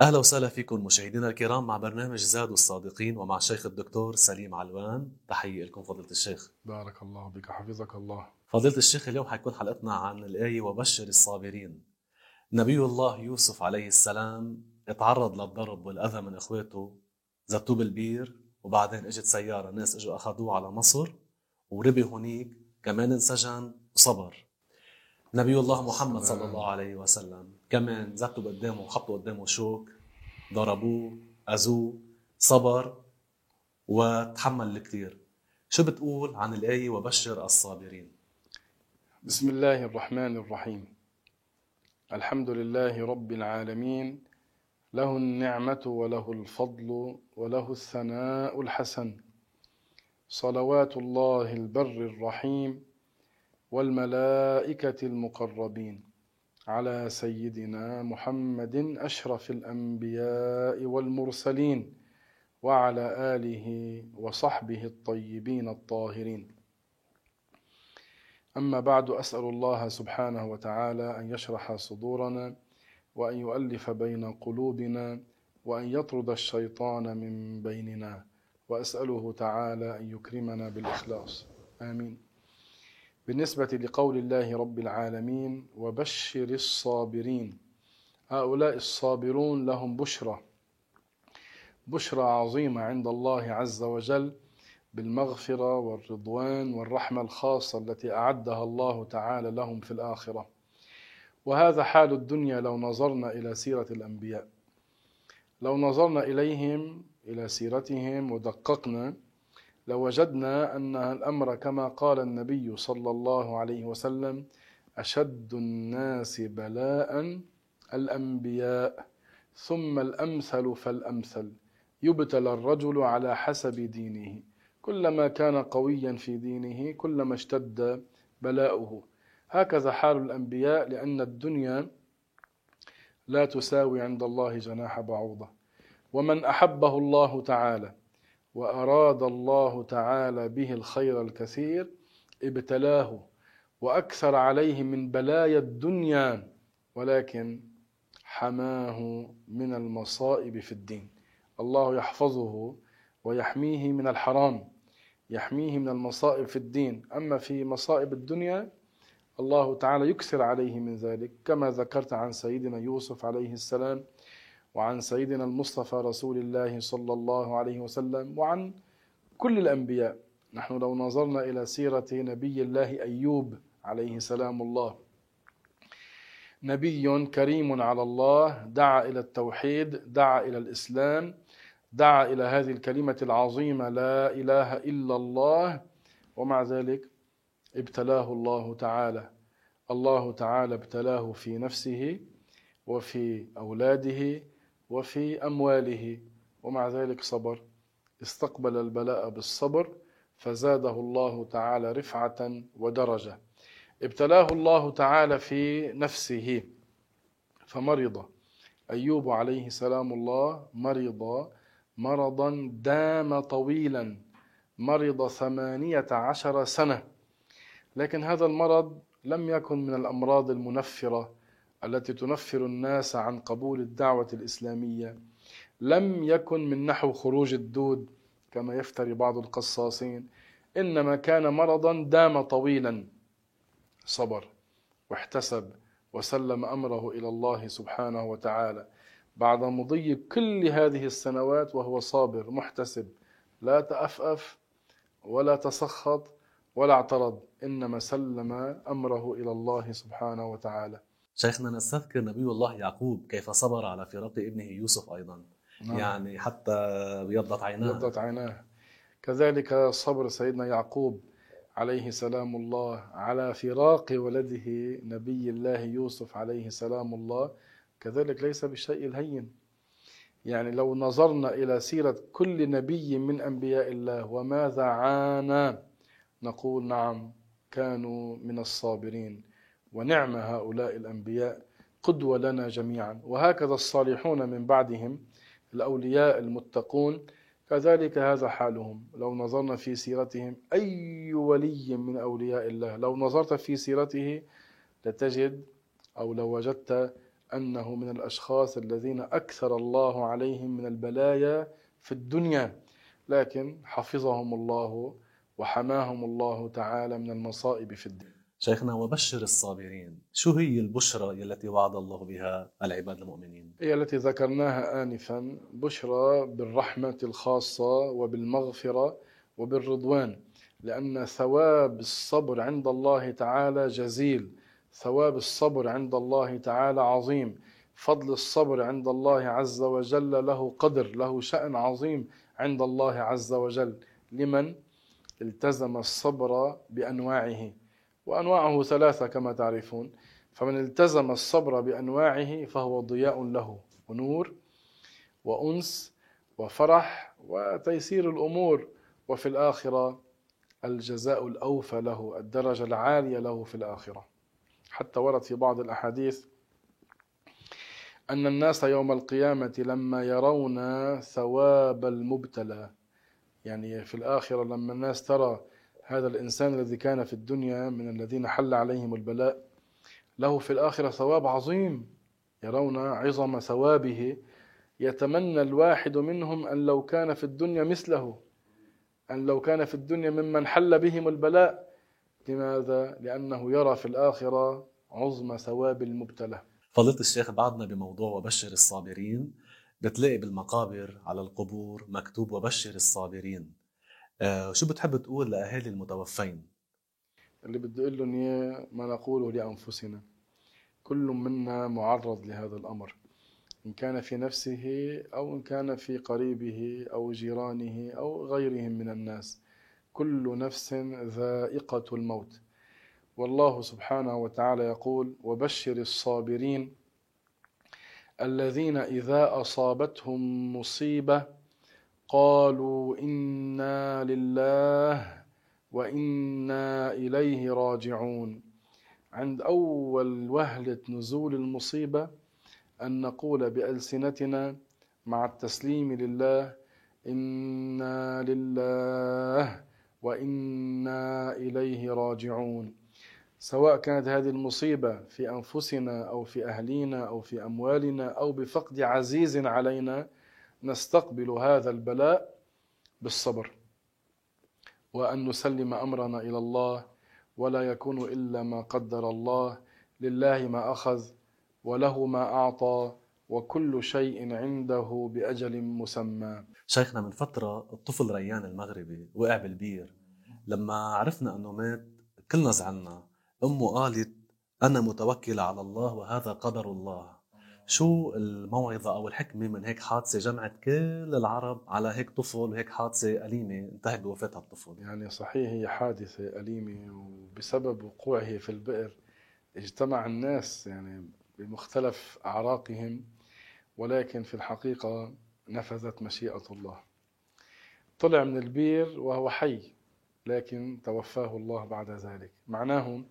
أهلا وسهلا فيكم مشاهدينا الكرام مع برنامج زاد الصادقين ومع الشيخ الدكتور سليم علوان. تحية لكم فضيلة الشيخ. بارك الله بك حفظك الله. فضيلة الشيخ اليوم حيكون حلقتنا عن الايه وبشر الصابرين. نبي الله يوسف عليه السلام تعرض للضرب والأذى من اخواته زتوه بالبير وبعدين إجت سيارة ناس إجوا أخذوه على مصر وربي هنيك كمان انسجن وصبر. نبي الله محمد صلى الله عليه وسلم كمان زتوا قدامه وحطوا قدامه شوك. ضربوه أذوه صبر وتحمل الكثير. شو بتقول عن الآية وبشر الصابرين؟ بسم الله الرحمن الرحيم. الحمد لله رب العالمين. له النعمة وله الفضل وله الثناء الحسن. صلوات الله البر الرحيم والملائكة المقربين. على سيدنا محمد أشرف الأنبياء والمرسلين وعلى آله وصحبه الطيبين الطاهرين. أما بعد أسأل الله سبحانه وتعالى أن يشرح صدورنا وأن يؤلف بين قلوبنا وأن يطرد الشيطان من بيننا وأسأله تعالى أن يكرمنا بالإخلاص. آمين. بالنسبة لقول الله رب العالمين وبشر الصابرين. هؤلاء الصابرون لهم بشرى بشرى عظيمة عند الله عز وجل بالمغفرة والرضوان والرحمة الخاصة التي أعدها الله تعالى لهم في الآخرة. وهذا حال الدنيا لو نظرنا إلى سيرة الأنبياء. لو نظرنا إليهم إلى سيرتهم ودققنا لوجدنا أن الأمر كما قال النبي صلى الله عليه وسلم أشد الناس بلاء الأنبياء ثم الأمثل فالأمثل. يبتلى الرجل على حسب دينه. كلما كان قويا في دينه كلما اشتد بلاؤه. هكذا حال الأنبياء لأن الدنيا لا تساوي عند الله جناح بعوضة. ومن أحبه الله تعالى. وأراد الله تعالى به الخير الكثير ابتلاه وأكثر عليه من بلايا الدنيا ولكن حماه من المصائب في الدين. الله يحفظه ويحميه من الحرام يحميه من المصائب في الدين. أما في مصائب الدنيا الله تعالى يكثر عليه من ذلك كما ذكرت عن سيدنا يوسف عليه السلام وعن سيدنا المصطفى رسول الله صلى الله عليه وسلم وعن كل الأنبياء. نحن لو نظرنا إلى سيرة نبي الله أيوب عليه سلام الله. نبي كريم على الله دعا إلى التوحيد دعا إلى الإسلام دعا إلى هذه الكلمة العظيمة لا إله إلا الله ومع ذلك ابتلاه الله تعالى. الله تعالى ابتلاه في نفسه وفي أولاده وفي أمواله ومع ذلك صبر. استقبل البلاء بالصبر فزاده الله تعالى رفعة ودرجة. ابتلاه الله تعالى في نفسه فمرض. أيوب عليه سلام الله مرض. مرضا دام طويلا. مرض ثمانية عشر سنة. لكن هذا المرض لم يكن من الأمراض المنفرة. التي تنفر الناس عن قبول الدعوة الإسلامية لم يكن من نحو خروج الدود كما يفتري بعض القصاصين إنما كان مرضا دام طويلا صبر واحتسب وسلم أمره إلى الله سبحانه وتعالى. بعد مضي كل هذه السنوات وهو صابر محتسب لا تأفأف ولا تسخط ولا اعترض إنما سلم أمره إلى الله سبحانه وتعالى. شيخنا نستذكر نبي الله يعقوب كيف صبر على فراق ابنه يوسف أيضا. نعم. يعني حتى بيضت عيناه. بيضت عيناه. كذلك صبر سيدنا يعقوب عليه سلام الله على فراق ولده نبي الله يوسف عليه سلام الله. كذلك ليس بالشيء الهين. يعني لو نظرنا إلى سيرة كل نبي من أنبياء الله وماذا عانى نقول نعم كانوا من الصابرين. ونعم هؤلاء الأنبياء قدوة لنا جميعا. وهكذا الصالحون من بعدهم الأولياء المتقون كذلك هذا حالهم. لو نظرنا في سيرتهم أي ولي من أولياء الله لو نظرت في سيرته لتجد أو لو وجدت أنه من الأشخاص الذين أكثر الله عليهم من البلايا في الدنيا. لكن حفظهم الله وحماهم الله تعالى من المصائب في الدين شيخنا وبشر الصابرين شو هي البشرى التي وعد الله بها العباد المؤمنين؟ هي التي ذكرناها آنفا بشرى بالرحمة الخاصة وبالمغفرة وبالرضوان لأن ثواب الصبر عند الله تعالى جزيل ثواب الصبر عند الله تعالى عظيم فضل الصبر عند الله عز وجل له قدر له شأن عظيم عند الله عز وجل لمن التزم الصبر بأنواعه. وأنواعه ثلاثة كما تعرفون. فمن التزم الصبر بأنواعه فهو ضياء له ونور وأنس وفرح وتيسير الأمور. وفي الآخرة الجزاء الأوفى له الدرجة العالية له في الآخرة. حتى ورد في بعض الأحاديث أن الناس يوم القيامة لما يرون ثواب المبتلى يعني في الآخرة لما الناس ترى هذا الإنسان الذي كان في الدنيا من الذين حل عليهم البلاء له في الآخرة ثواب عظيم يرون عظم ثوابه يتمنى الواحد منهم أن لو كان في الدنيا مثله أن لو كان في الدنيا ممن حل بهم البلاء. لماذا؟ لأنه يرى في الآخرة عظم ثواب المبتلى. فضيلة الشيخ بعدنا بموضوع وبشر الصابرين. بتلاقي بالمقابر على القبور مكتوب وبشر الصابرين. شو بتحب تقول لأهالي المتوفين؟ اللي بدي أقول لهم إياه ما نقوله لأنفسنا. كل منا معرض لهذا الأمر. إن كان في نفسه أو إن كان في قريبه أو جيرانه أو غيرهم من الناس كل نفس ذائقة الموت. والله سبحانه وتعالى يقول وبشر الصابرين الذين إذا أصابتهم مصيبة قالوا إنا لله وإنا إليه راجعون. عند أول وهلة نزول المصيبة أن نقول بألسنتنا مع التسليم لله إنا لله وإنا إليه راجعون. سواء كانت هذه المصيبة في أنفسنا أو في أهلينا أو في أموالنا أو بفقد عزيز علينا نستقبل هذا البلاء بالصبر وأن نسلم أمرنا إلى الله ولا يكون إلا ما قدر الله لله ما أخذ وله ما أعطى وكل شيء عنده بأجل مسمى. شيخنا من فترة الطفل ريان المغربي وقع بالبير. لما عرفنا أنه مات كلنا زعلنا. أمه قالت أنا متوكلة على الله وهذا قدر الله. شو الموعظة أو الحكمة من هيك حادثة جمعت كل العرب على هيك طفل وهيك حادثة أليمة انتهت بوفاة الطفل. يعني صحيح هي حادثة أليمة وبسبب وقوعه في البئر اجتمع الناس يعني بمختلف أعراقهم ولكن في الحقيقة نفذت مشيئة الله. طلع من البير وهو حي لكن توفاه الله بعد ذلك. معناه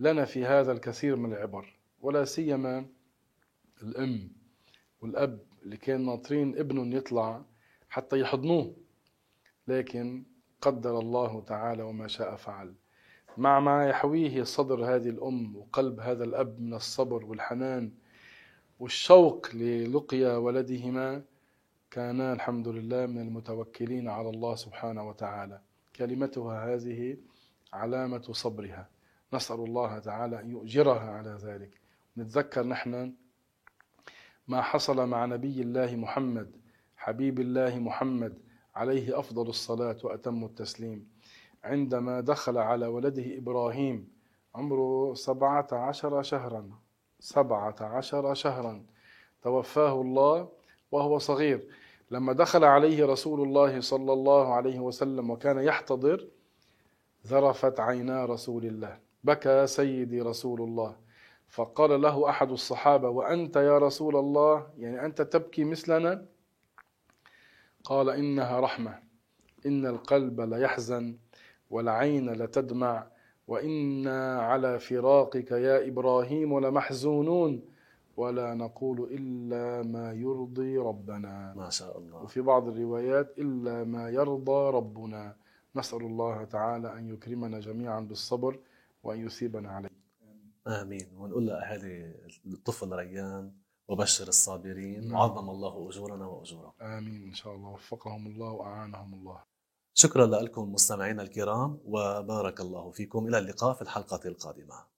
لنا في هذا الكثير من العبر ولا سيما الأم والأب اللي كان ناطرين ابنهم يطلع حتى يحضنوه. لكن قدر الله تعالى وما شاء فعل. مع ما يحويه صدر هذه الأم وقلب هذا الأب من الصبر والحنان والشوق للقيا ولدهما كانا الحمد لله من المتوكلين على الله سبحانه وتعالى. كلمتها هذه علامة صبرها. نسأل الله تعالى أن يؤجرها على ذلك. نتذكر نحن ما حصل مع نبي الله محمد حبيب الله محمد عليه أفضل الصلاة وأتم التسليم. عندما دخل على ولده إبراهيم عمره سبعة عشر شهرا سبعة عشر شهرا توفاه الله وهو صغير. لما دخل عليه رسول الله صلى الله عليه وسلم وكان يحتضر ذرفت عينا رسول الله. بكى سيدي رسول الله. فقال له أحد الصحابة وأنت يا رسول الله؟ يعني أنت تبكي مثلنا؟ قال إنها رحمة. إن القلب ليحزن والعين لتدمع وإنا على فراقك يا إبراهيم لمحزونون ولا نقول إلا ما يرضي ربنا. ما شاء الله. وفي بعض الروايات إلا ما يرضى ربنا. نسأل الله تعالى أن يكرمنا جميعا بالصبر وأن يثيبنا عليه. آمين. ونقول لأهالي الطفل ريان وبشر الصابرين. وعظم الله أجورنا وأجوركم. آمين. إن شاء الله. وفقهم الله وأعانهم الله. شكرا لكم مستمعينا الكرام وبارك الله فيكم. إلى اللقاء في الحلقة القادمة.